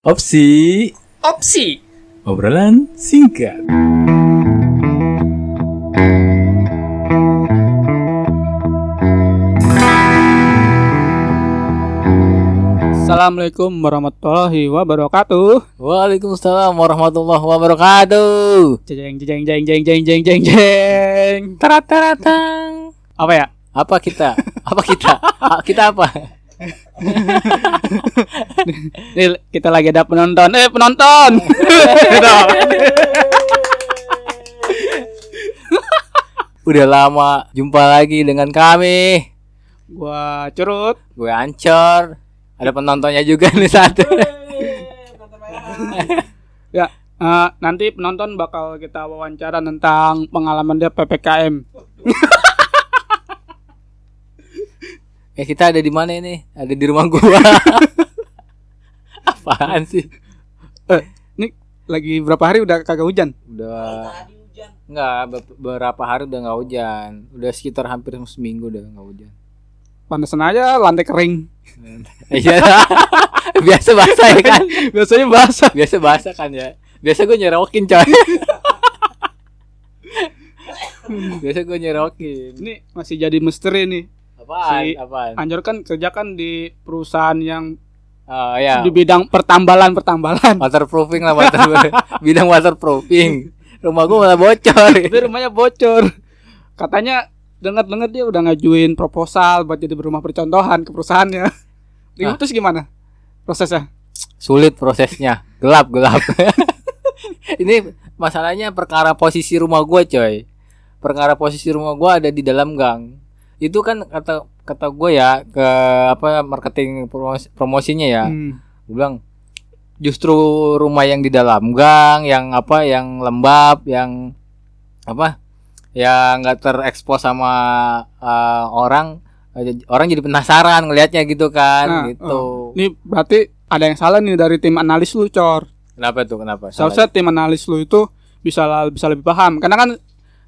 Opsi Opsi. obrolan singkat. Assalamualaikum warahmatullahi wabarakatuh. Waalaikumsalam warahmatullahi wabarakatuh. Jeng jeng jeng jeng jeng jeng jeng jeng. Tarat taratang. Apa ya? Apa kita? Apa kita? Kita apa? Ini kita lagi ada penonton. Eh penonton. Udah lama jumpa lagi dengan kami. Gua curut. Gue Ancor. Ada penontonnya juga nih satu. Ya, eh, nanti penonton bakal kita wawancara tentang pengalaman dia PPKM. Ya kita ada di mana ini? Ada di rumah gua. Apaan sih? Eh, ini lagi berapa hari udah kagak hujan? Udah Enggak, be- beberapa hari udah nggak hujan. Udah sekitar hampir seminggu udah nggak hujan. Panesan aja lantai kering. Iya. Biasa basah ya kan? Biasanya basah. Biasa basah kan ya. Biasa gue nyerokin coy. Biasa gue nyerokin. Ini masih jadi misteri nih. Apaan? Si- Apaan? Anjor kan kerja kan di perusahaan yang Oh ya. di bidang pertambalan pertambalan. Waterproofing lah water bidang waterproofing. Rumah gue malah bocor. Tapi rumahnya bocor. Katanya dengar-dengar dia udah ngajuin proposal buat jadi rumah percontohan ke perusahaannya. Ah. Terus gimana prosesnya? Sulit prosesnya. Gelap, gelap. Ini masalahnya perkara posisi rumah gue coy. Perkara posisi rumah gue ada di dalam gang. Itu kan kata kata gue ya ke apa marketing promos- promosinya ya. Hmm. gue bilang justru rumah yang di dalam gang yang apa yang lembab yang apa yang nggak terekspos sama uh, orang eh, orang jadi penasaran ngelihatnya gitu kan Nah, gitu Ini berarti ada yang salah nih dari tim analis lu, Cor. kenapa tuh kenapa Seharusnya tim analis lu itu bisa bisa lebih paham. Karena kan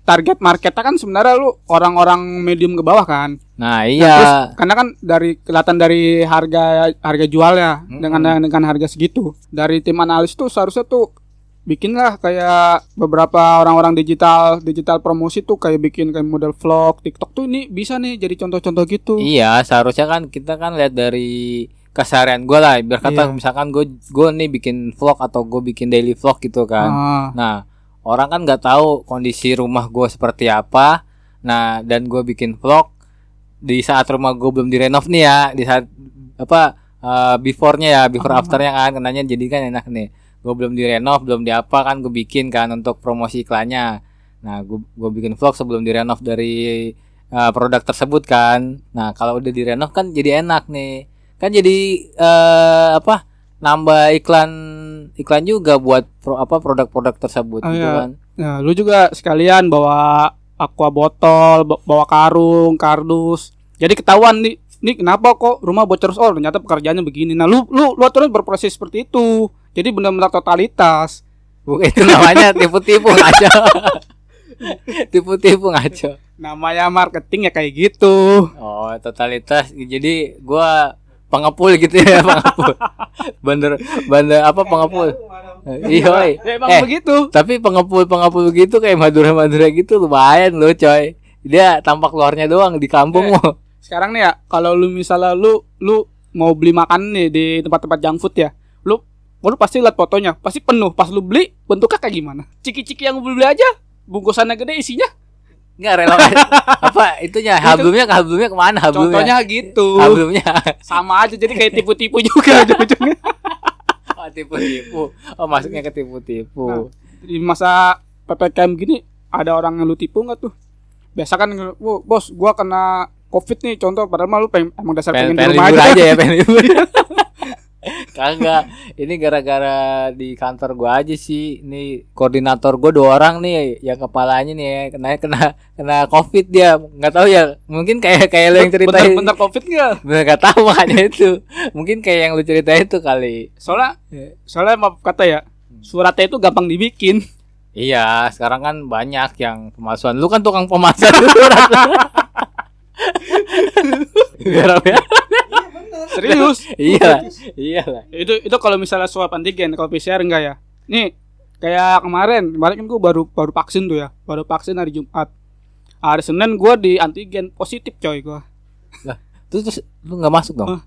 target marketnya kan sebenarnya lu orang-orang medium ke bawah kan. nah Nah, iya terus karena kan dari kelihatan dari harga harga jualnya Mm-mm. dengan dengan harga segitu. Dari tim analis tuh seharusnya tuh bikinlah kayak beberapa orang-orang digital digital promosi tuh kayak bikin kayak model vlog TikTok tuh ini bisa nih jadi contoh-contoh gitu. iya seharusnya kan kita kan lihat dari keseharian gue lah biar kata Iya. misalkan gue gue nih bikin vlog atau gue bikin daily vlog gitu kan Ah, Nah, orang kan nggak tahu kondisi rumah gue seperti apa. Nah, dan gue bikin vlog di saat rumah gue belum direnov nih ya, di saat apa eh, before-nya ya, before Ah. after-nya kan, kenanya jadi kan enak nih. Gue belum direnov, belum diapa kan gue bikin kan untuk promosi iklannya. Nah, gue gue bikin vlog sebelum direnov dari eh, produk tersebut kan. Nah, kalau udah direnov kan jadi enak nih. Kan jadi eh, apa? Nambah iklan iklan juga buat pro, apa produk-produk tersebut Oh, gitu iya. kan. Nah, lu juga sekalian bawa aqua botol, ba- bawa karung, kardus. Jadi ketahuan nih, nih kenapa kok rumah bocor oh ternyata pekerjaannya begini. Nah, lu lu lu aturan berproses seperti itu. Jadi benar-benar totalitas. Bukan itu namanya tipu-tipu ngaco. tipu-tipu ngaco. Namanya marketing ya kayak gitu. Oh, totalitas. Jadi gua pengepul gitu ya, pengepul. Bandar bandar apa pengepul? Iya, woy. Ya emang Eh, begitu. tapi pengepul-pengepul gitu kayak Madura-Madura gitu lumayan loh, coy. Dia tampak luarnya doang di kampung Eh. Sekarang nih ya, kalau lu misalnya lu lu mau beli makan nih di tempat-tempat junk food ya, lu lu pasti lihat fotonya, pasti penuh. Pas lu beli, bentuknya kayak gimana? Ciki-ciki yang beli, beli aja, bungkusannya gede isinya. Enggak rela apa itunya hablumnya ke hablumnya ke mana hablumnya? Contohnya gitu. hablumnya Sama aja jadi kayak tipu-tipu juga ujung-ujungnya. oh, tipu-tipu. Oh, masuknya ke tipu-tipu. Nah. Di masa PPKM gini ada orang yang lu tipu nggak tuh? Biasa kan, "Wah, bos, gua kena covid nih contoh padahal mah lu pengen, emang dasar pengen, pengen, di pengen rumah libur aja. aja ya, pengen libur. Kagak. Ini gara-gara di kantor gua aja sih. Ini koordinator gua dua orang nih yang kepalanya nih ya, kena kena kena Covid dia. nggak tahu ya. Mungkin kayak kayak lo yang ceritain. Bentar-bentar covid nggak? Bener nggak tahu makanya itu. Mungkin kayak yang lu ceritain itu kali. Soalnya soalnya maaf kata ya, suratnya itu gampang dibikin. Iya, sekarang kan banyak yang pemalsuan. Lu kan tukang pemalsuan surat. Biar ya. Serius. iya. Iya lah itu itu kalau misalnya swab antigen kalau PCR enggak ya? Nih kayak kemarin kemarin kan gue baru baru vaksin tuh ya. Baru vaksin hari Jumat. Hari Senin gue di antigen positif coy gue terus, terus lu nggak masuk dong?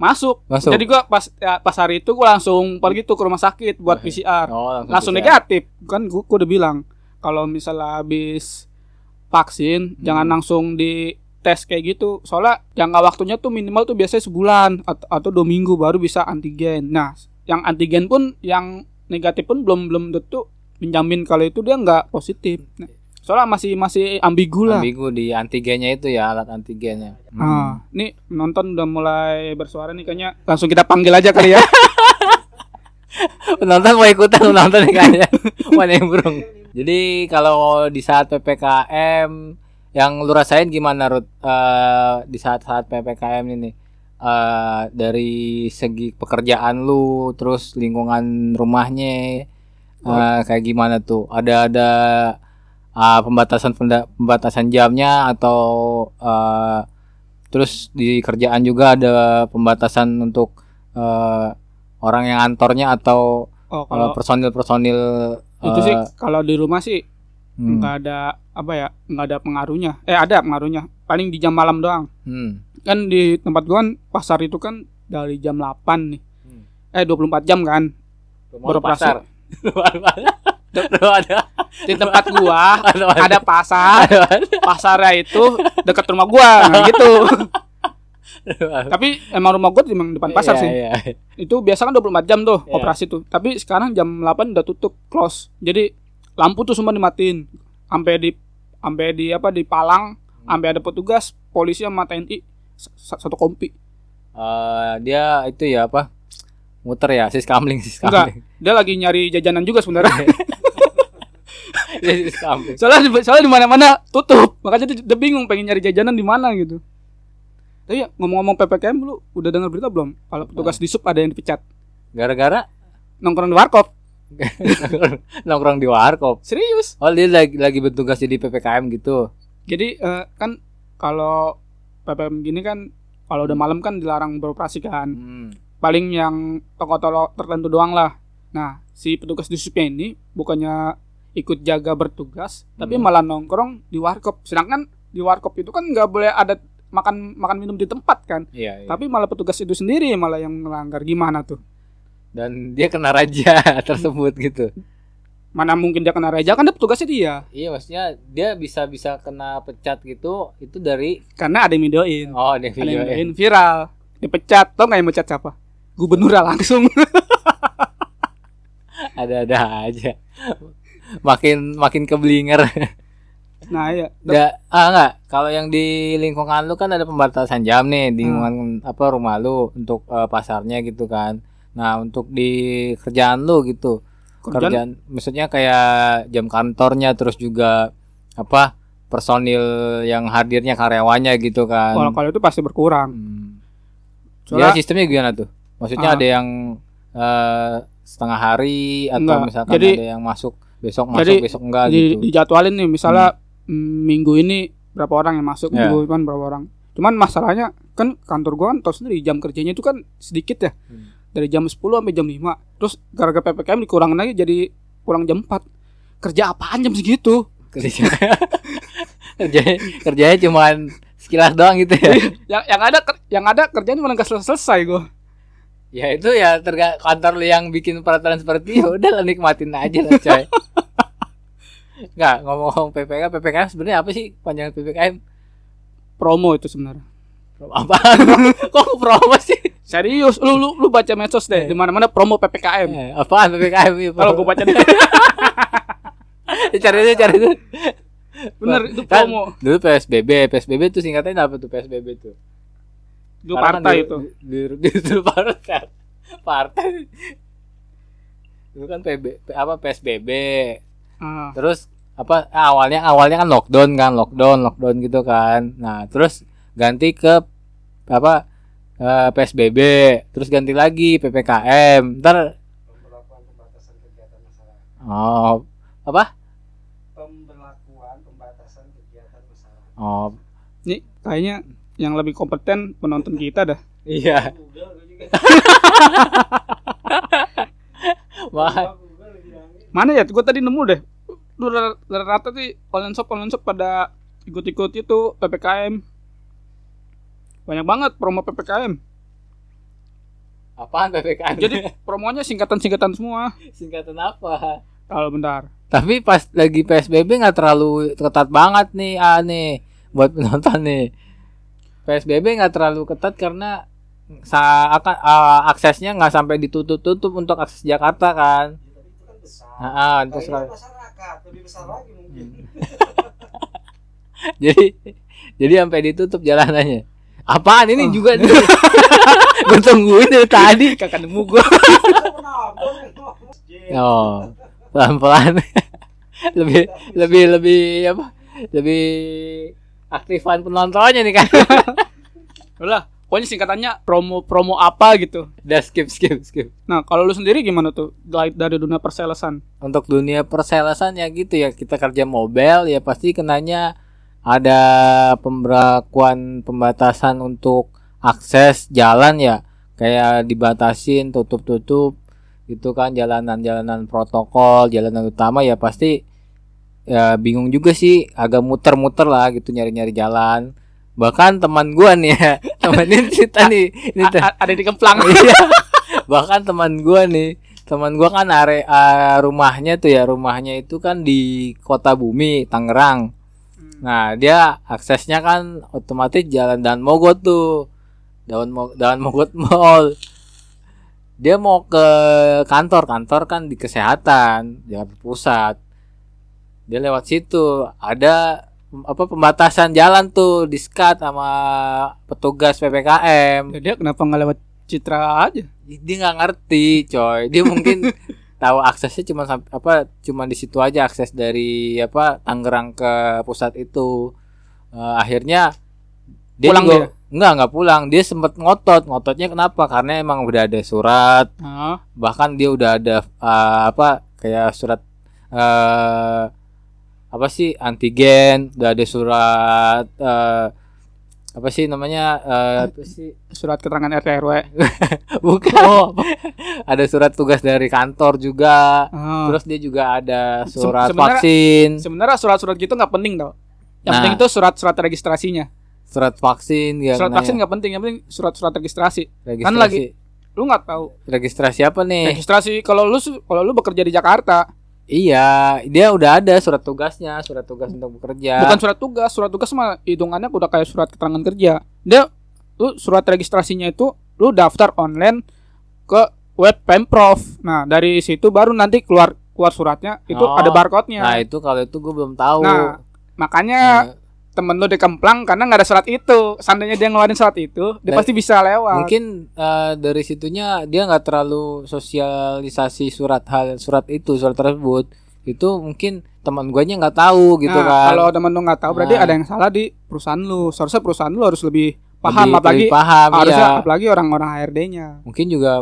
Masuk. Masuk. jadi gue pas ya, pas hari itu gue langsung pergi tuh ke rumah sakit buat PCR oh, langsung PCR. negatif. Kan gue udah bilang kalau misalnya habis vaksin jangan langsung di tes kayak gitu. Soalnya jangka waktunya tuh minimal tuh biasanya sebulan atau, atau dua minggu baru bisa antigen. Nah yang antigen pun yang negatif pun belum belum tentu menjamin kalau itu dia nggak positif. Nah, soalnya masih masih ambigu lah. Ambigu di antigennya itu ya alat antigennya. Hmm. Ah, nih penonton udah mulai bersuara nih kayaknya. Langsung kita panggil aja kali ya. Penonton mau ikutan penonton nih kayaknya. Mana yang burung jadi kalau di saat ppkm yang lu rasain gimana Rut? Eh, di saat-saat ppkm ini Eh, dari segi pekerjaan lu terus lingkungan rumahnya eh, kayak gimana tuh? Ada ada ah, pembatasan pembatasan jamnya atau eh, terus di kerjaan juga ada pembatasan untuk eh, orang yang antornya atau oh kalau kalau personil personil itu sih kalau di rumah sih hmm, nggak ada apa ya nggak ada pengaruhnya. Eh ada pengaruhnya. Paling di jam malam doang. Hmm, kan di tempat gua kan pasar itu kan dari jam 8 nih. Hmm. eh 24 jam kan. Beroperasi. ada di tempat gua ada pasar. pasarnya itu dekat rumah gua. Nah, gitu. Tapi emang rumah gua emang depan pasar Iya, sih. iya. itu biasa kan 24 jam tuh Iya. operasi tuh. Tapi sekarang jam 8 udah tutup close. Jadi lampu tuh semua dimatiin. Sampai di sampai di apa di palang sampai ada petugas polisi sama TNI satu kompi. Eh, dia itu ya apa muter ya sis kamling sis enggak kamling. dia lagi nyari jajanan juga sebenarnya. Kamling. Soalnya di- soalnya di mana-mana tutup makanya dia, dia bingung pengen nyari jajanan di mana gitu. Tapi ya ngomong-ngomong ppkm lu udah dengar berita belum? Kalau petugas di sub ada yang dipecat? Gara-gara? Nongkrong di warkop nongkrong di warkop. Serius? Oh dia lagi lagi bertugas jadi ppkm gitu. Jadi eh, kan kalau ppkm gini kan kalau udah malam kan dilarang beroperasi kan. Hmm. paling yang toko-toko tertentu doang lah. Nah si petugas di subnya ini bukannya ikut jaga bertugas tapi Hmm. malah nongkrong di warkop. Sedangkan di warkop itu kan nggak boleh ada makan makan minum di tempat kan. Iya, iya. tapi malah petugas itu sendiri malah yang melanggar. Gimana tuh dan dia kena raja tersebut gitu. Mana mungkin dia kena reja kan dia petugasnya dia. Iya maksudnya dia bisa bisa kena pecat gitu itu dari karena ada yang videoin. Oh ada ada yang video videoin viral. Dipecat. Tau nggak yang mecat siapa? Gubernur langsung. Ada-ada aja. Makin makin keblinger. Nah ya Ya, ah enggak. Kalau yang di lingkungan lu kan ada pembatasan jam nih di Hmm. lingkungan apa rumah lu untuk eh, pasarnya gitu kan. Nah, untuk di kerjaan lu gitu. kerjaan Kerjaan maksudnya kayak jam kantornya terus juga apa? personil yang hadirnya karyawannya gitu kan. kalau kalau itu pasti berkurang Hmm. Soalnya- Dia sistemnya gimana tuh? Maksudnya Ah. ada yang eh, setengah hari atau Enggak. misalkan Jadi- ada yang masuk besok masuk Jadi, besok enggak di, gitu. dijadwalin nih misalnya mm, minggu ini berapa orang yang masuk Ya. minggu depan berapa orang cuman masalahnya kan kantor gua kan tau sendiri jam kerjanya itu kan sedikit ya Hmm. Dari jam 10 sampai jam 5 terus gara-gara PPKM dikurangin lagi jadi pulang jam 4 kerja apaan jam segitu? Kerja. Kerjanya kerjanya cuman sekilas doang gitu ya? Yang yang ada yang ada kerjanya malah nggak selesai selesai gua. Ya itu ya terga kantor lu yang bikin peraturan seperti itu udah lah nikmatin aja lah coy. Nggak ngomong PPK PPKM sebenarnya apa sih panjangan PPKM promo itu sebenarnya. Apa kok promo sih serius? Lu lu, lu baca medsos deh. Di mana mana promo PPKM eh, apaan PPKM itu? Kalau gua baca di cari itu cari itu bener itu Kan, promo. dulu PSBB PSBB itu singkatnya apa tuh PSBB tuh? Kan partai di- itu. di, di, di, partai. Partai. Dulu kan PB, apa PSBB Ah, terus apa awalnya awalnya kan lockdown kan lockdown lockdown gitu kan. Nah terus ganti ke apa eh, PSBB terus ganti lagi PPKM ntar oh apa pemberlakuan pembatasan kegiatan masyarakat. oh Nih kayaknya yang lebih kompeten penonton kita dah. Iya. Wah. Mana ya? Gue tadi nemu deh. Lu rata-rata sih online shop online shop pada ikut-ikut itu PPKM. Banyak banget promo PPKM. apaan PPKM? Jadi promonya singkatan-singkatan semua. singkatan apa? Kalau bentar. Tapi pas lagi PSBB nggak terlalu ketat banget nih, ah nih buat penonton nih. PSBB nggak terlalu ketat karena sa akan ah, aksesnya nggak sampai ditutup-tutup untuk akses Jakarta kan. Ya, tapi itu kan besar. Masyarakat lebih lagi mungkin. jadi jadi sampai ditutup jalanannya. Apaan ini juga nih? Gue tungguin dari tadi. Kakak nemu gue. Oh, pelan-pelan. lebih lebih lebih apa? Lebih aktifan penontonnya nih kan. Udah, pokoknya singkatannya promo-promo apa gitu. Udah skip skip skip. Nah, kalau lu sendiri gimana tuh dari dunia perselesan? Untuk dunia perselesan ya gitu ya kita kerja mobile ya pasti kenanya ada pemberlakuan pembatasan untuk akses jalan ya kayak dibatasin tutup-tutup gitu kan jalanan-jalanan protokol jalanan utama ya pasti ya bingung juga sih agak muter-muter lah gitu nyari-nyari jalan bahkan teman gua nih ya teman ini cerita nih ini A- a- ada di Kemplang. Iya. bahkan teman gua nih teman gua kan area rumahnya tuh ya rumahnya itu kan di kota bumi Tangerang nah dia aksesnya kan otomatis jalan dan mogot tuh. Daun mo daun mogot mall. Dia mau ke kantor. Kantor kan di kesehatan Jakarta Pusat. Dia lewat situ. Ada apa pembatasan jalan tuh di skat sama petugas ppkm Ya, dia kenapa nggak lewat Citra aja? dia nggak ngerti coy. Dia mungkin tahu aksesnya cuma apa cuma di situ aja akses dari apa Tangerang ke pusat itu. Eh, akhirnya dia Pulang juga dia? nggak nggak pulang. Dia sempet ngotot. Ngototnya kenapa? Karena emang udah ada surat. Nah, bahkan dia udah ada eh, apa kayak surat eh apa sih antigen. Udah ada surat eh apa sih namanya eh, apa sih surat keterangan RT RW. bukan Oh, ada surat tugas dari kantor juga Ah. terus dia juga ada Se- surat sebenarnya- vaksin sebenarnya surat-surat gitu nggak penting tau. Yang Nah. penting itu surat-surat registrasinya. surat vaksin ya surat vaksin nggak penting, yang penting surat-surat registrasi. registrasi kan lagi- Lu nggak tahu registrasi apa nih registrasi kalau lu kalau lu bekerja di Jakarta, iya dia udah ada surat tugasnya surat tugas untuk bekerja bukan surat tugas. Surat tugas mah hitungannya udah kayak surat keterangan kerja. Dia lu surat registrasinya itu lu daftar online ke web Pemprov. Nah, dari situ baru nanti keluar keluar suratnya itu Oh. ada barcode-nya. nah itu kalau itu gue belum tahu Nah, makanya Nah, temen lu di Kemplang karena nggak ada surat itu. Seandainya dia ngeluarin surat itu, dia Dan- pasti bisa lewat. mungkin eh, dari situnya dia nggak terlalu sosialisasi surat hal surat itu surat tersebut itu mungkin teman gue nya nggak tahu gitu nah, kan kalau temen lu nggak tahu berarti Nah. ada yang salah di perusahaan lu. Seharusnya perusahaan lu harus lebih paham Lebih- apalagi lebih paham harusnya iya. apalagi orang-orang HRD-nya. mungkin juga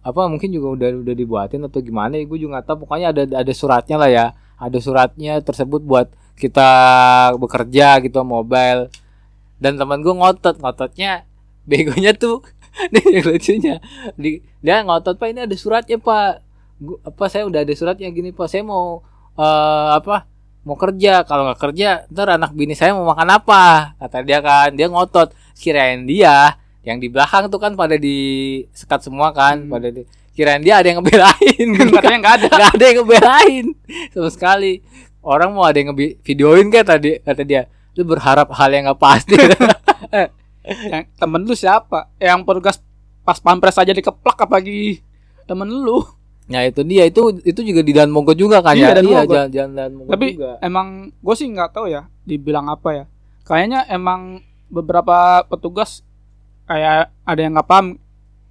apa mungkin juga udah udah dibuatin atau gimana ya gue juga nggak tahu pokoknya ada ada suratnya lah ya ada suratnya tersebut buat kita bekerja gitu mobile. Dan teman gue ngotot ngototnya begonya tuh nih yang lucunya. Di, dia ngotot pak ini ada suratnya pak. Gua- apa saya udah ada suratnya gini pak. Saya mau eh, apa mau kerja. Kalau nggak kerja ntar anak bini saya mau makan apa? Kata dia kan dia ngotot. Kirain dia yang di belakang tuh kan pada di sekat semua kan Hmm. pada di kirain dia ada yang ngebelain. Gitu. Katanya nggak ada. nggak ada yang ngebelain. Sama sekali orang mau ada yang videoin kan tadi kata dia lu berharap hal yang nggak pasti Yang temen lu siapa? Yang petugas pas pampres aja dikeplak apalagi temen lu. nah itu dia itu itu juga di dan Mogot juga kan Iya, ya Dan Mogot. jalan jalan dan Tapi juga emang gue sih nggak tahu ya dibilang apa ya. Kayaknya emang beberapa petugas kayak ada yang nggak paham.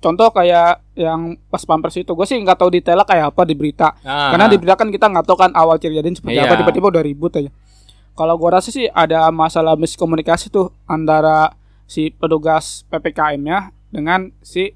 Contoh kayak yang pas pampers itu, gue sih nggak tahu detailnya kayak apa di berita. Ah, Karena di berita kan kita nggak tahu kan awal kejadian seperti Iya. apa, tiba-tiba udah ribut aja. Kalau gue rasa sih ada masalah miskomunikasi tuh antara si petugas PPKM-nya dengan si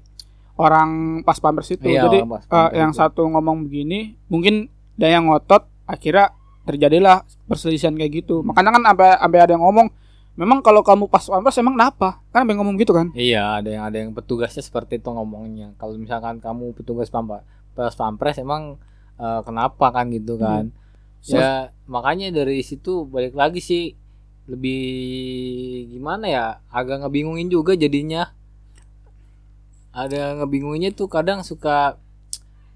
orang pas pampers itu. Iya, Jadi pampers yang itu. satu ngomong begini, mungkin dia yang ngotot, akhirnya terjadilah perselisihan kayak gitu. Makanya kan sampai sampai ada yang ngomong memang kalau kamu pas pampres emang kenapa kan pengen ngomong gitu kan Iya, ada yang ada yang petugasnya seperti itu ngomongnya. Kalau misalkan kamu petugas pampa, pas pampres emang eh, kenapa kan gitu kan? Ya makanya dari situ balik lagi sih lebih gimana ya? Agak ngebingungin juga jadinya. Ada ngebingunginnya tuh kadang suka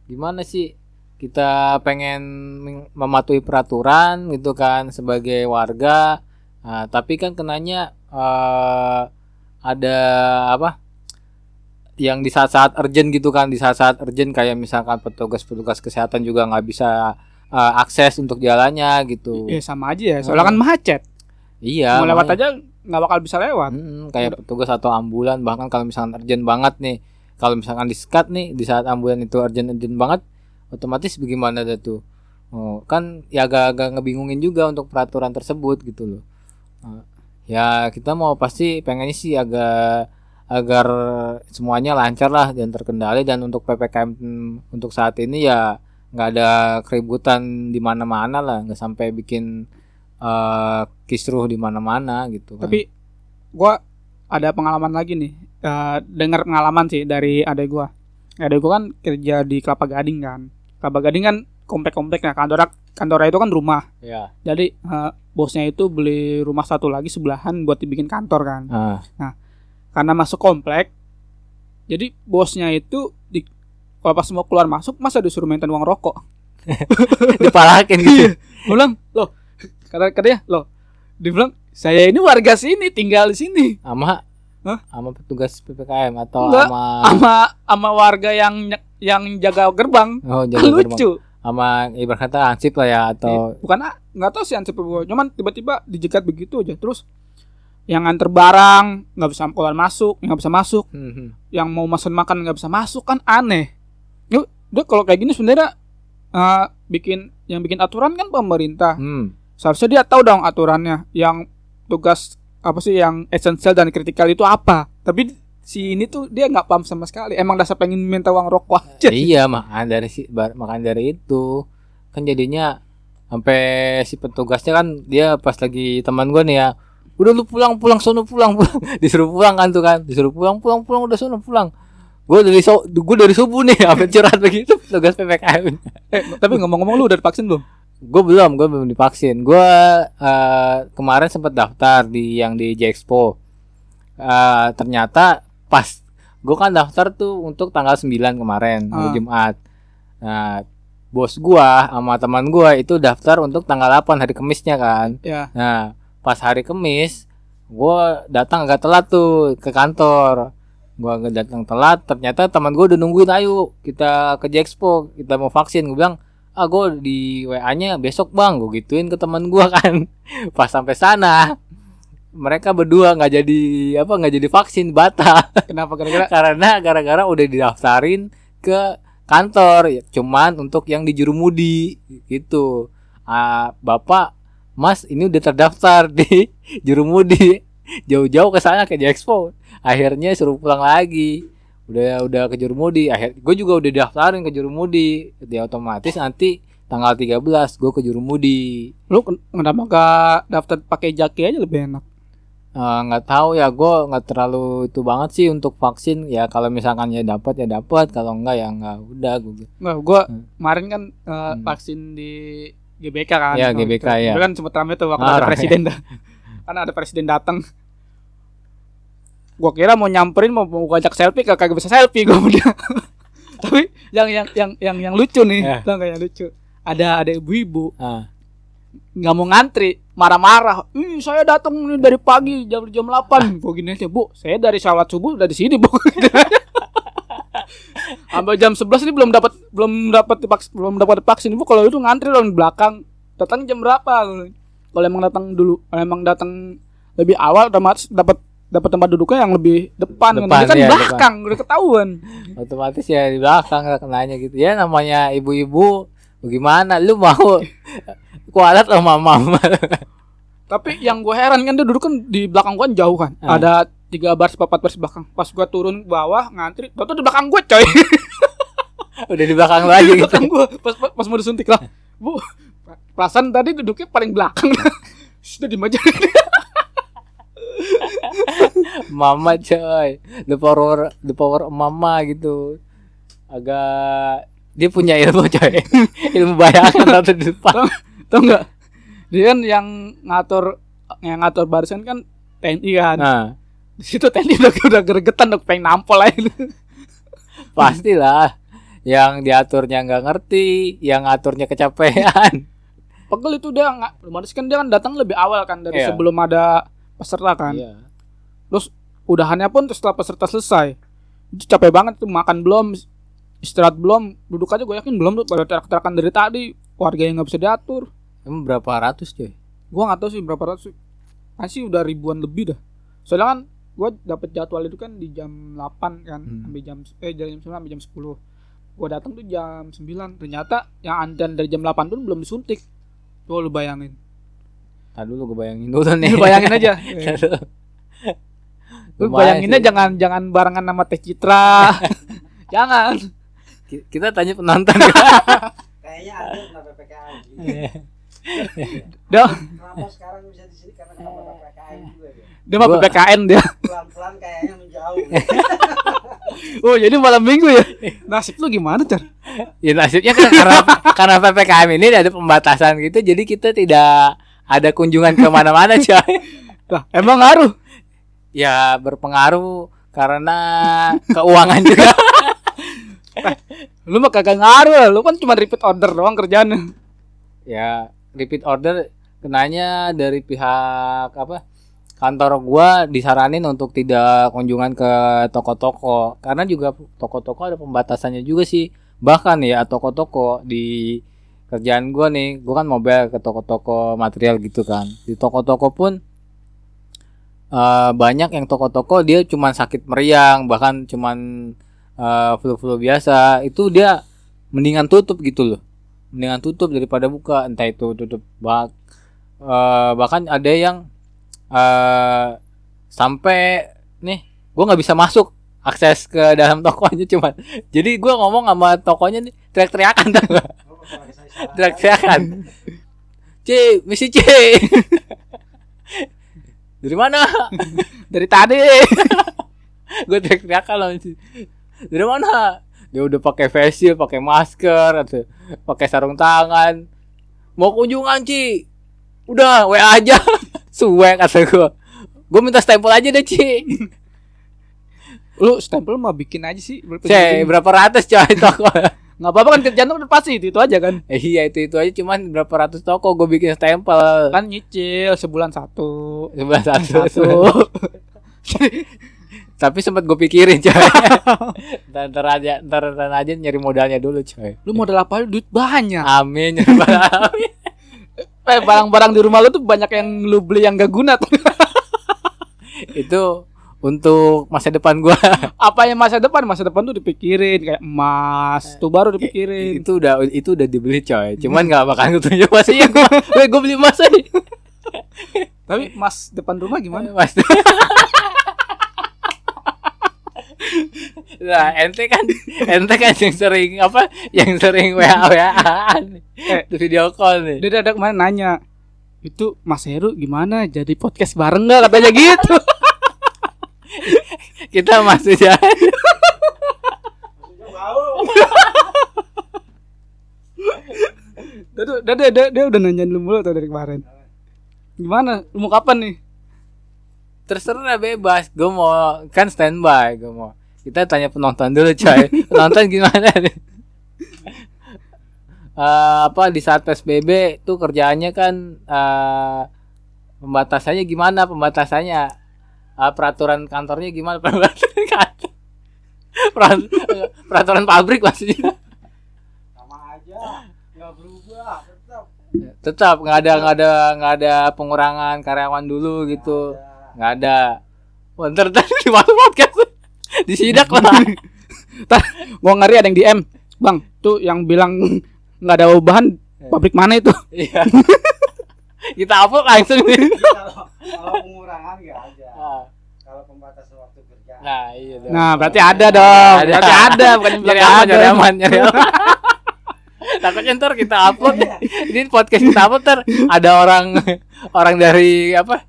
gimana sih? Kita pengen mematuhi peraturan gitu kan sebagai warga. Nah, tapi kan kenanya eh ada apa yang di saat-saat urgent gitu kan di saat-saat urgent kayak misalkan petugas-petugas kesehatan juga nggak bisa uh, akses untuk jalannya gitu. Ya sama aja ya soalnya kan macet. Iya mau lewat makanya. aja nggak bakal bisa lewat. Mm, kayak petugas atau ambulan bahkan kalau misalkan urgent banget nih kalau misalkan di skat nih di saat ambulan itu urgent urgent banget otomatis bagaimana dah tuh? Oh, kan ya agak-agak ngebingungin juga untuk peraturan tersebut gitu loh ya kita mau pasti pengennya sih agak agar semuanya lancar lah dan terkendali. Dan untuk ppkm untuk saat ini ya nggak ada keributan di mana-mana lah. Nggak sampai bikin eh kisruh di mana-mana gitu kan. tapi gua ada pengalaman lagi nih. Eh, dengar pengalaman sih dari adek gua. Adek gua kan kerja di Kelapa Gading kan. Kelapa Gading kan komplek-kompleknya kantor kantornya itu kan rumah. Ya jadi eh, bosnya itu beli rumah satu lagi sebelahan buat dibikin kantor kan. Ah. Karena masuk komplek jadi bosnya itu di kalau pas mau keluar masuk masa disuruh minta uang rokok? Dipalakin gitu. Gua bilang loh kata katanya loh dia bilang saya ini warga sini tinggal di sini. Sama Hah? sama petugas ppkm atau Enggak. sama sama sama warga yang yang jaga gerbang. Oh Kan jaga gerbang. lucu sama ibarat kata ansip lah ya atau bukan ah, nggak tahu sih ansip gua. cuman tiba-tiba dijegat begitu aja. Terus yang nganter barang nggak bisa keluar masuk nggak bisa masuk. Hmm, hmm. yang mau pesan makan nggak bisa masuk kan aneh. Yuk dia kalau kayak gini sebenarnya eh, bikin yang bikin aturan kan pemerintah. Hmm. seharusnya dia tahu dong aturannya. Yang tugas apa sih yang esensial dan kritikal itu apa. Tapi si ini tuh dia nggak paham sama sekali. Emang dasar pengen minta uang rokok aja. iya makan dari si makan dari itu. Kan jadinya sampai si petugasnya kan dia pas lagi teman gue nih ya udah lu pulang pulang sono pulang pulang. Disuruh pulang kan tuh kan disuruh pulang pulang pulang udah sono pulang. Gue dari so gue dari subuh nih sampai curhat begitu petugas ppkm eh, tapi ngomong-ngomong lu udah divaksin belum? Gue belum gue belum divaksin. Gue eh, kemarin sempat daftar di yang di Jexpo Eh, ternyata pas gue kan daftar tuh untuk tanggal 9 kemarin hari Ah. Jumat. Nah bos gua sama teman gua itu daftar untuk tanggal 8 hari Kemisnya kan. Ya. Nah pas hari Kemis gue datang agak telat tuh ke kantor. Gua agak datang telat ternyata teman gue udah nungguin ayo kita ke Jexpo kita mau vaksin. Gue bilang ah gue di WA nya besok bang. Gue gituin ke teman gua kan. Pas sampai sana mereka berdua nggak jadi apa nggak jadi vaksin batal. Kenapa? Gara-gara? Karena gara-gara udah didaftarin ke kantor ya, cuman untuk yang di Jurumudi gitu. Ah bapak mas ini udah terdaftar di Jurumudi jauh-jauh ke sana ke Expo akhirnya suruh pulang lagi. Udah udah ke Jurumudi akhir gue juga udah daftarin ke Jurumudi dia otomatis nanti tanggal 13 gue ke Jurumudi lu ken- kenapa gak daftar pakai jaki aja lebih enak Eh, nggak tahu ya gue nggak terlalu itu banget sih untuk vaksin ya kalau misalkan ya dapat ya dapat kalau enggak ya enggak udah gue gua Hmm. kemarin kan eh, Hmm. vaksin di GBK kan. Ya, GBK, itu. ya. Itu kan sempat rame tuh waktu Ah, ada presiden dah. Karena ada presiden datang. Gua kira mau nyamperin mau, mau ngajak selfie kagak bisa selfie dia. Tapi yang yang yang yang yang lucu nih, Ya. tau nggak yang lucu? Ada ada ibu-ibu ah nggak mau ngantri, marah-marah. Ih, saya datang nih dari pagi jam jam 8. Gua gini aja, Bu. Saya dari sholat subuh udah di sini, Bu. Sampai jam 11 ini belum dapat belum dapat belum dapat vaksin. Bu, kalau itu ngantri dong di belakang. Datang jam berapa? Kalau emang datang dulu, kalau emang datang lebih awal otomatis dapat dapat tempat duduknya yang lebih depan, Depan, Ini kan iya, belakang udah ketahuan. otomatis ya di belakang kenanya gitu ya namanya ibu-ibu bagaimana lu mau kualat sama mama Tapi yang gue heran kan dia duduk kan di belakang gua kan jauh kan. Ah. Ada tiga baris empat baris belakang. Pas gua turun ke bawah ngantri, tau di belakang gue coy. udah di belakang lu aja gitu belakang gua pas pas, pas mau disuntik lah. Bu, perasaan tadi duduknya paling belakang. Sudah di aja. mama coy the power the power of mama gitu agak dia punya ilmu coy ilmu bayangan atau di depan Tau nggak? Dia kan yang ngatur yang ngatur barisan kan TNI kan. nah Di situ TNI udah udah gregetan udah pengen nampol aja. pastilah yang diaturnya nggak ngerti yang ngaturnya kecapean Pegel itu dia nggak otomatis kan dia kan datang lebih awal kan dari Iya. sebelum ada peserta kan. iya Terus udahannya pun setelah peserta selesai. Itu capek banget tuh makan belum istirahat belum? Duduk aja gue yakin belum tuh pada terak-terakan dari tadi warga yang nggak bisa diatur. Emang berapa ratus coy gue nggak tahu sih berapa ratus masih udah ribuan lebih dah. Soalnya kan gue dapet jadwal itu kan di jam 8 kan Hmm. sampai jam eh dari jam 9 sampai jam 10 gue datang tuh jam 9 ternyata yang antrian dari jam 8 pun belum disuntik. Tuh lu bayangin. Tadi dulu gue bayangin dulu nih. Lu bayangin aja. Lu bayanginnya sih. jangan jangan barengan sama Teh Citra. Jangan kita tanya penonton Kayaknya ada kena PPKM. dia Kenapa sekarang bisa di sini karena kena PPKM juga ya. dia mah Gua- PPKN dia Pelan-pelan kayaknya menjauh. oh jadi malam minggu ya nasib lu gimana Car? ya nasibnya kan karena karena ppkm ini ada pembatasan gitu jadi kita tidak ada kunjungan ke mana-mana coy lah emang ngaruh ya berpengaruh karena keuangan juga lu mah kagak ngaruh lu kan cuma repeat order doang kerjaan ya repeat order kenanya dari pihak apa kantor gua disaranin untuk tidak kunjungan ke toko-toko. Karena juga toko-toko ada pembatasannya juga sih. Bahkan ya toko-toko di kerjaan gua nih gua kan mobile ke toko-toko material gitu kan. Di toko-toko pun eh, banyak yang toko-toko dia cuman sakit meriang bahkan cuman eh, flu-flu biasa itu dia mendingan tutup gitu loh. Mendingan tutup daripada buka entah itu tutup bak eh, bahkan ada yang eh sampai nih gua nggak bisa masuk akses ke dalam tokonya cuman. Jadi gua ngomong sama tokonya nih teriak-teriakan salah. teriak-teriakan. C misi C. Dari mana? Dari tadi. Gue teriak-teriakan loh dari mana? Dia udah pakai face shield pakai masker atau pakai sarung tangan. Mau kunjungan Ci? Udah wa aja. Suwe kata gue gue minta stempel aja deh Ci. Lu stempel mah bikin aja sih C berapa ratus coy toko? Nggak apa-apa kan kerjaan lu udah pasti itu, itu aja kan? Eh, iya itu itu aja cuman berapa ratus toko gue bikin stempel. Kan nyicil sebulan satu. Sebelah satu, satu tapi sempat gue pikirin coy. Ntar, ntar aja ntar, ntar aja nyari modalnya dulu coy. Lu modal apa? Duit banyak. Amin nyari. Amin. eh barang-barang di rumah lu tuh banyak yang lu beli yang gak guna tuh. Itu untuk masa depan gua. Apa yang masa depan? Masa depan tuh dipikirin kayak emas tuh baru dipikirin. Itu udah itu udah dibeli coy. Cuman nggak bakal ketunjuk pas iya gua gua beli emas aja tapi emas depan rumah gimana? Mas Nah, ente kan ente kan yang sering apa yang sering wa waan Eh. video call nih. Dia ada kemarin nanya itu Mas Heru gimana? Jadi podcast bareng nggak? Katanya gitu. Kita masih jalan. Dia, dia, dia udah nanyain lu mulu tuh dari kemarin. Gimana? Lu mau kapan nih terserah bebas gue mau kan standby gue mau kita tanya penonton dulu coy penonton gimana nih Eh, apa di saat psbb tuh kerjaannya kan eh pembatasannya gimana pembatasannya Eh, peraturan kantornya gimana peraturan kantor peraturan pabrik maksudnya Sama aja. Nggak berubah. Tetap. tetap nggak ada nggak ada nggak ada pengurangan karyawan dulu gitu Ada. Nggak ada Wah, ntar ntar di mana podcast disidak lah gua ngeri ada yang DM bang tuh yang bilang nggak ada ubahan pabrik mana itu Iya. Kita upload langsung nih. Kalau kalau pengurangan nggak ada. Kalau pembatasan waktu kerja. Nah, iya dong. nah berarti ada dong Ada. berarti ada bukan yang nyari bilang aman, nyari aman, nyari aman. Takutnya ntar kita upload ini podcast kita upload ntar ada orang orang dari apa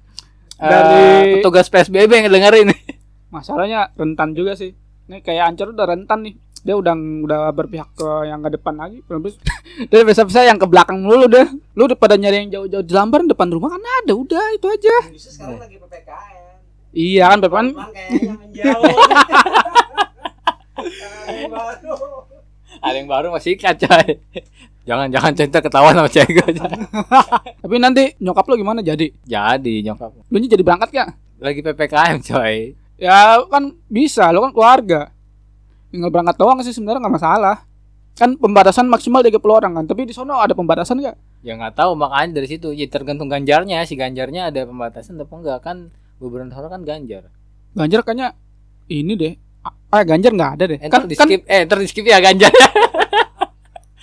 dari petugas PSBB yang dengerin. masalahnya rentan juga sih. Ini kayak Ancur udah rentan nih. Dia udah udah berpihak ke yang ke depan lagi. Terus dia bisa-bisa yang ke belakang dulu deh. Lu udah pada nyari yang jauh-jauh di lambar depan rumah kan ada, udah itu aja. Justru sekarang lagi PPKM. Iya kan, baru. Ada yang baru masih coy. Jangan jangan cerita ketahuan sama cewek. Tapi nanti nyokap lu gimana jadi? Jadi nyokap Lu jadi berangkat gak? lagi PPKM coy. Ya kan bisa, lu kan keluarga. Tinggal berangkat doang sih sebenarnya nggak masalah. Kan pembatasan maksimal 30 orang kan, tapi di sono ada pembatasan gak? Ya nggak tahu makanya dari situ ya tergantung ganjarnya si ganjarnya ada pembatasan atau enggak kan gubernur kan ganjar. Ganjar kayaknya ini deh. Ah, Ganjar nggak ada deh. Eh, kan di kan skip eh ntar di skip ya ganjar.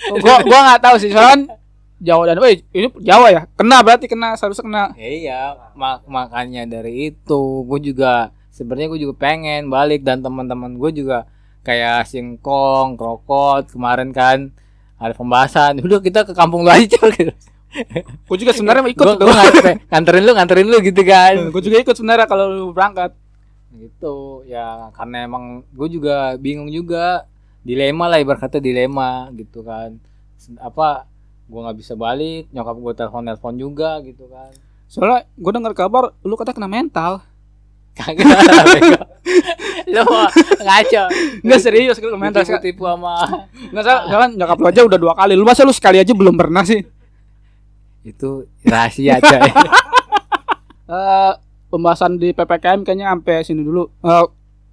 gua gua nggak tahu sih soalnya kan Jawa dan Wih, ini Jawa ya. Kena berarti kena seharusnya kena. iya mak makanya dari itu gue juga sebenarnya gue juga pengen balik dan teman-teman gue juga kayak singkong, krokot kemarin kan ada pembahasan. Udah kita ke kampung lu aja coy. Gua juga sebenarnya ikut gue tuh. nganterin lu nganterin lu gitu kan. Gua juga ikut sebenarnya kalau lu berangkat. gitu ya karena emang gue juga bingung juga dilema lah ibarat kata dilema gitu kan apa gue nggak bisa balik nyokap gue telepon telepon juga gitu kan Soalnya gua dengar kabar lu kata kena mental. kagak lu ngaco Enggak serius kena mental. tipu tipu sama Enggak salah, soalnya nyokap lu aja udah dua kali. Lu masa lu sekali aja belum pernah sih? itu rahasia coy eh pembahasan di PPKM kayaknya sampai sini dulu. Eh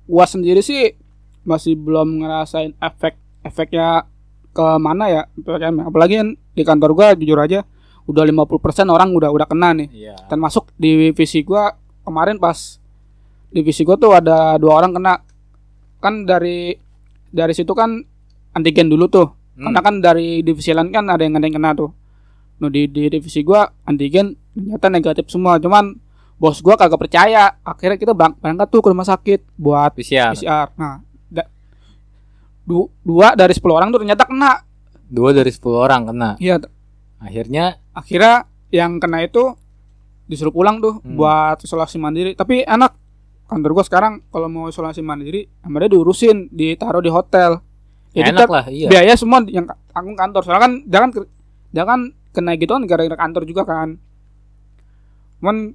gua sendiri sih masih belum ngerasain efek efeknya ke mana ya PPKM. Apalagi kan di kantor gua jujur aja udah 50% orang udah udah kena nih. iya Termasuk di divisi gua kemarin pas divisi gua tuh ada dua orang kena. Kan dari dari situ kan antigen dulu tuh. Hmm. Karena kan dari divisi lain kan ada yang ada yang kena tuh. Nah di, di divisi gua antigen ternyata negatif semua. Cuman bos gua kagak percaya. Akhirnya kita berang- berangkat tuh ke rumah sakit buat PCR PCR. Nah, du- dua dari 10 orang tuh ternyata kena. dua dari 10 orang kena Iya, akhirnya akhirnya yang kena itu disuruh pulang tuh Hmm. buat isolasi mandiri. Tapi enak. Kantor gua sekarang kalau mau isolasi mandiri, sama dia diurusin, ditaruh di hotel. Jadi enak lah iya biaya semua yang tanggung kantor soalnya kan jangan jangan kena gitu kan gara-gara kantor juga kan cuman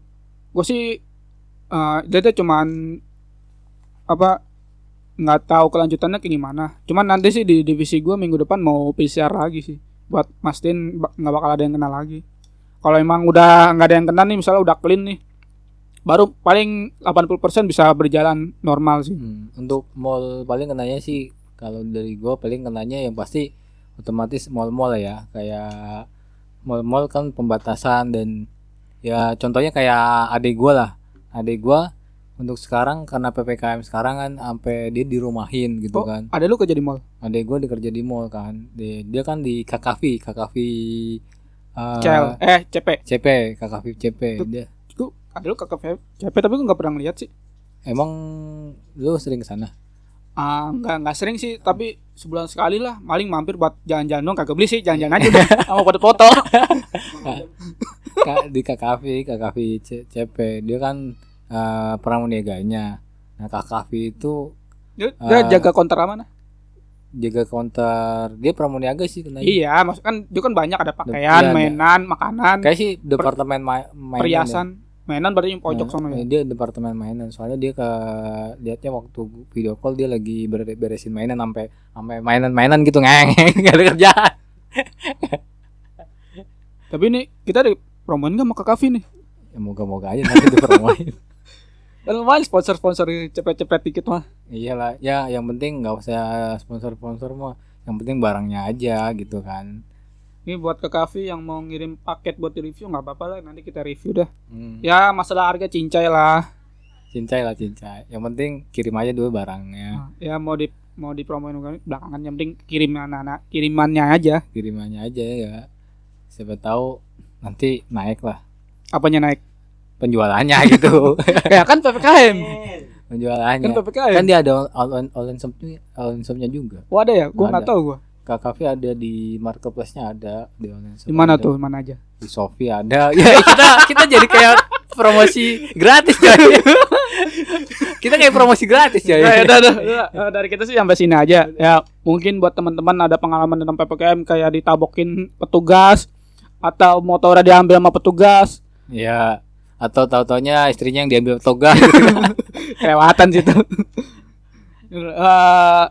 gue sih eh dia tuh cuman apa nggak tahu kelanjutannya kayak gimana. Cuman nanti sih di divisi gue minggu depan mau PCR lagi sih buat mastiin nggak bakal ada yang kena lagi. Kalau emang udah nggak ada yang kena nih misalnya udah clean nih baru paling 80% bisa berjalan normal sih. Hmm, untuk mall paling kenanya sih kalau dari gua paling kenanya yang pasti otomatis mall-mall ya. Kayak mall-mall kan pembatasan dan ya contohnya kayak adik gua lah. Adik gua untuk sekarang karena ppkm sekarang kan sampai dia dirumahin gitu Oh, kan. ada lu kerja di mall? Adik gua dikerja di mall kan. Dia, dia kan di KKV KKV eh, CL eh CP CP KKV CP dia Gue ada lu KPP CP tapi gue nggak pernah ngeliat sih. Emang lu sering ke sana? Ah, nggak nggak sering sih, tapi sebulan sekali lah. Paling mampir buat jalan-jalan dong, kagak beli sih, jalan-jalan aja udah. Sama foto-foto. Kak di KKV, KKV CP dia kan eh, pramuniaganya. Nah KKV itu Dia, Ah. dia jaga konter mana? jaga counter dia pramuniaga sih kena. Iya, maksud kan dia kan banyak ada pakaian, Iya, ada. mainan, makanan, Kayak sih departemen ma- mainan. perhiasan. Mainan berarti yang ya. pojok Nah, sana ya. Dia departemen mainan. Soalnya dia ke lihatnya waktu video call dia lagi ber- beresin mainan sampai sampai mainan-mainan gitu ngeng nggak ada kerjaan. Tapi ini kita di promoin nggak mau ke kafe nih? Ya moga-moga aja nanti dipromoin. Kan lumayan sponsor-sponsor cepet-cepet dikit mah. Iyalah, ya yang penting nggak usah sponsor-sponsor mah. Yang penting barangnya aja gitu kan. Ini buat ke kafe yang mau ngirim paket buat di review nggak apa-apa lah, nanti kita review dah. Hmm. Ya masalah harga cincai lah. Cincai lah cincai. Yang penting kirim aja dulu barangnya. Ya mau di mau dipromoin belakangan yang penting kirim anak-anak kirimannya aja. Kirimannya aja ya. Siapa tahu nanti naik lah Apanya naik? Penjualannya gitu. Kayak kan PPKM. penjualannya. Kan PPKM. Kan dia ada online online shopnya, online shopnya juga. Oh ada ya? Gua nggak tahu gua. KKV ada di marketplace-nya ada di online shop. Di mana tuh? Mana aja? Di Shopee ada. Ya kita kita jadi kayak promosi gratis coy. kita kayak promosi gratis coy. Ya, udah, udah. Eh, dari kita sih sampai sini aja. Ya, mungkin buat teman-teman ada pengalaman dalam PPKM kayak ditabokin petugas atau motor diambil sama petugas. Ya, atau tahu-taunya istrinya yang diambil toga. Kelewatan situ. Eh,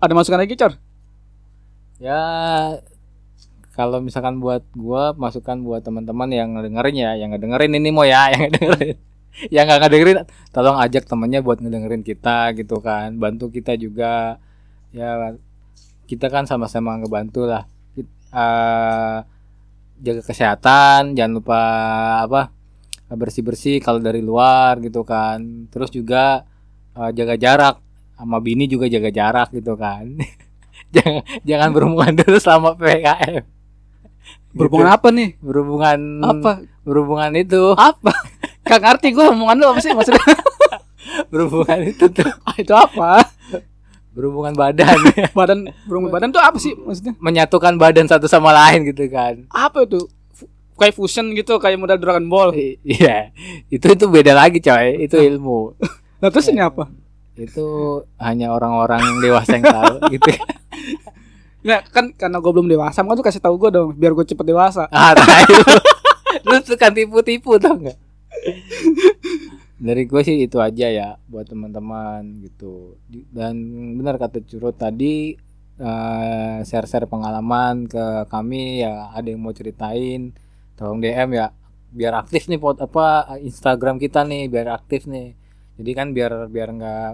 ada masukan lagi, Cor? ya kalau misalkan buat gua masukan buat teman-teman yang ngedengerin ya, yang ngedengerin ini mau ya, yang ngedengerin. yang nggak ngedengerin tolong ajak temennya buat ngedengerin kita gitu kan. Bantu kita juga. Ya kita kan sama-sama ngebantu lah. Eh, jaga kesehatan, jangan lupa apa? Bersih-bersih kalau dari luar gitu kan. Terus juga eh, jaga jarak sama bini juga jaga jarak gitu kan. jangan jangan berhubungan dulu selama PKM. Berhubungan Gitu. apa nih? Berhubungan Apa? Berhubungan itu. Apa? Gak ngerti gue omongan lu apa sih maksudnya? Berhubungan itu tuh. Ah, itu apa? Berhubungan badan. Badan berhubungan badan tuh apa sih maksudnya? Menyatukan badan satu sama lain gitu kan. Apa itu? Kayak fusion gitu, kayak model Dragon Ball. I- Iya. Itu itu beda lagi coy. Itu ilmu. Nah, terus ini apa? Itu hanya orang-orang dewasa yang tahu gitu. Nah, kan karena gue belum dewasa, makanya tuh kasih tahu gue dong, biar gue cepet dewasa. Ah, tahu. Lu suka tipu-tipu tau nggak? Dari gue sih itu aja ya buat teman-teman gitu. Dan benar kata Curut tadi eh, share-share pengalaman ke kami ya ada yang mau ceritain tolong DM ya biar aktif nih pot apa Instagram kita nih biar aktif nih. Jadi kan biar biar nggak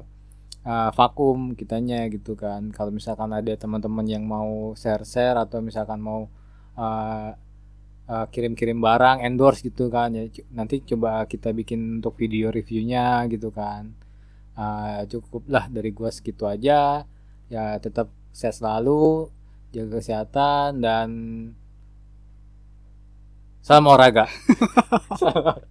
eh, vakum kitanya gitu kan. Kalau misalkan ada teman-teman yang mau share-share atau misalkan mau eh, uh, kirim-kirim barang endorse gitu kan ya nanti coba kita bikin untuk video reviewnya gitu kan Uh, cukup lah dari gua segitu aja ya tetap sehat selalu jaga kesehatan dan salam olahraga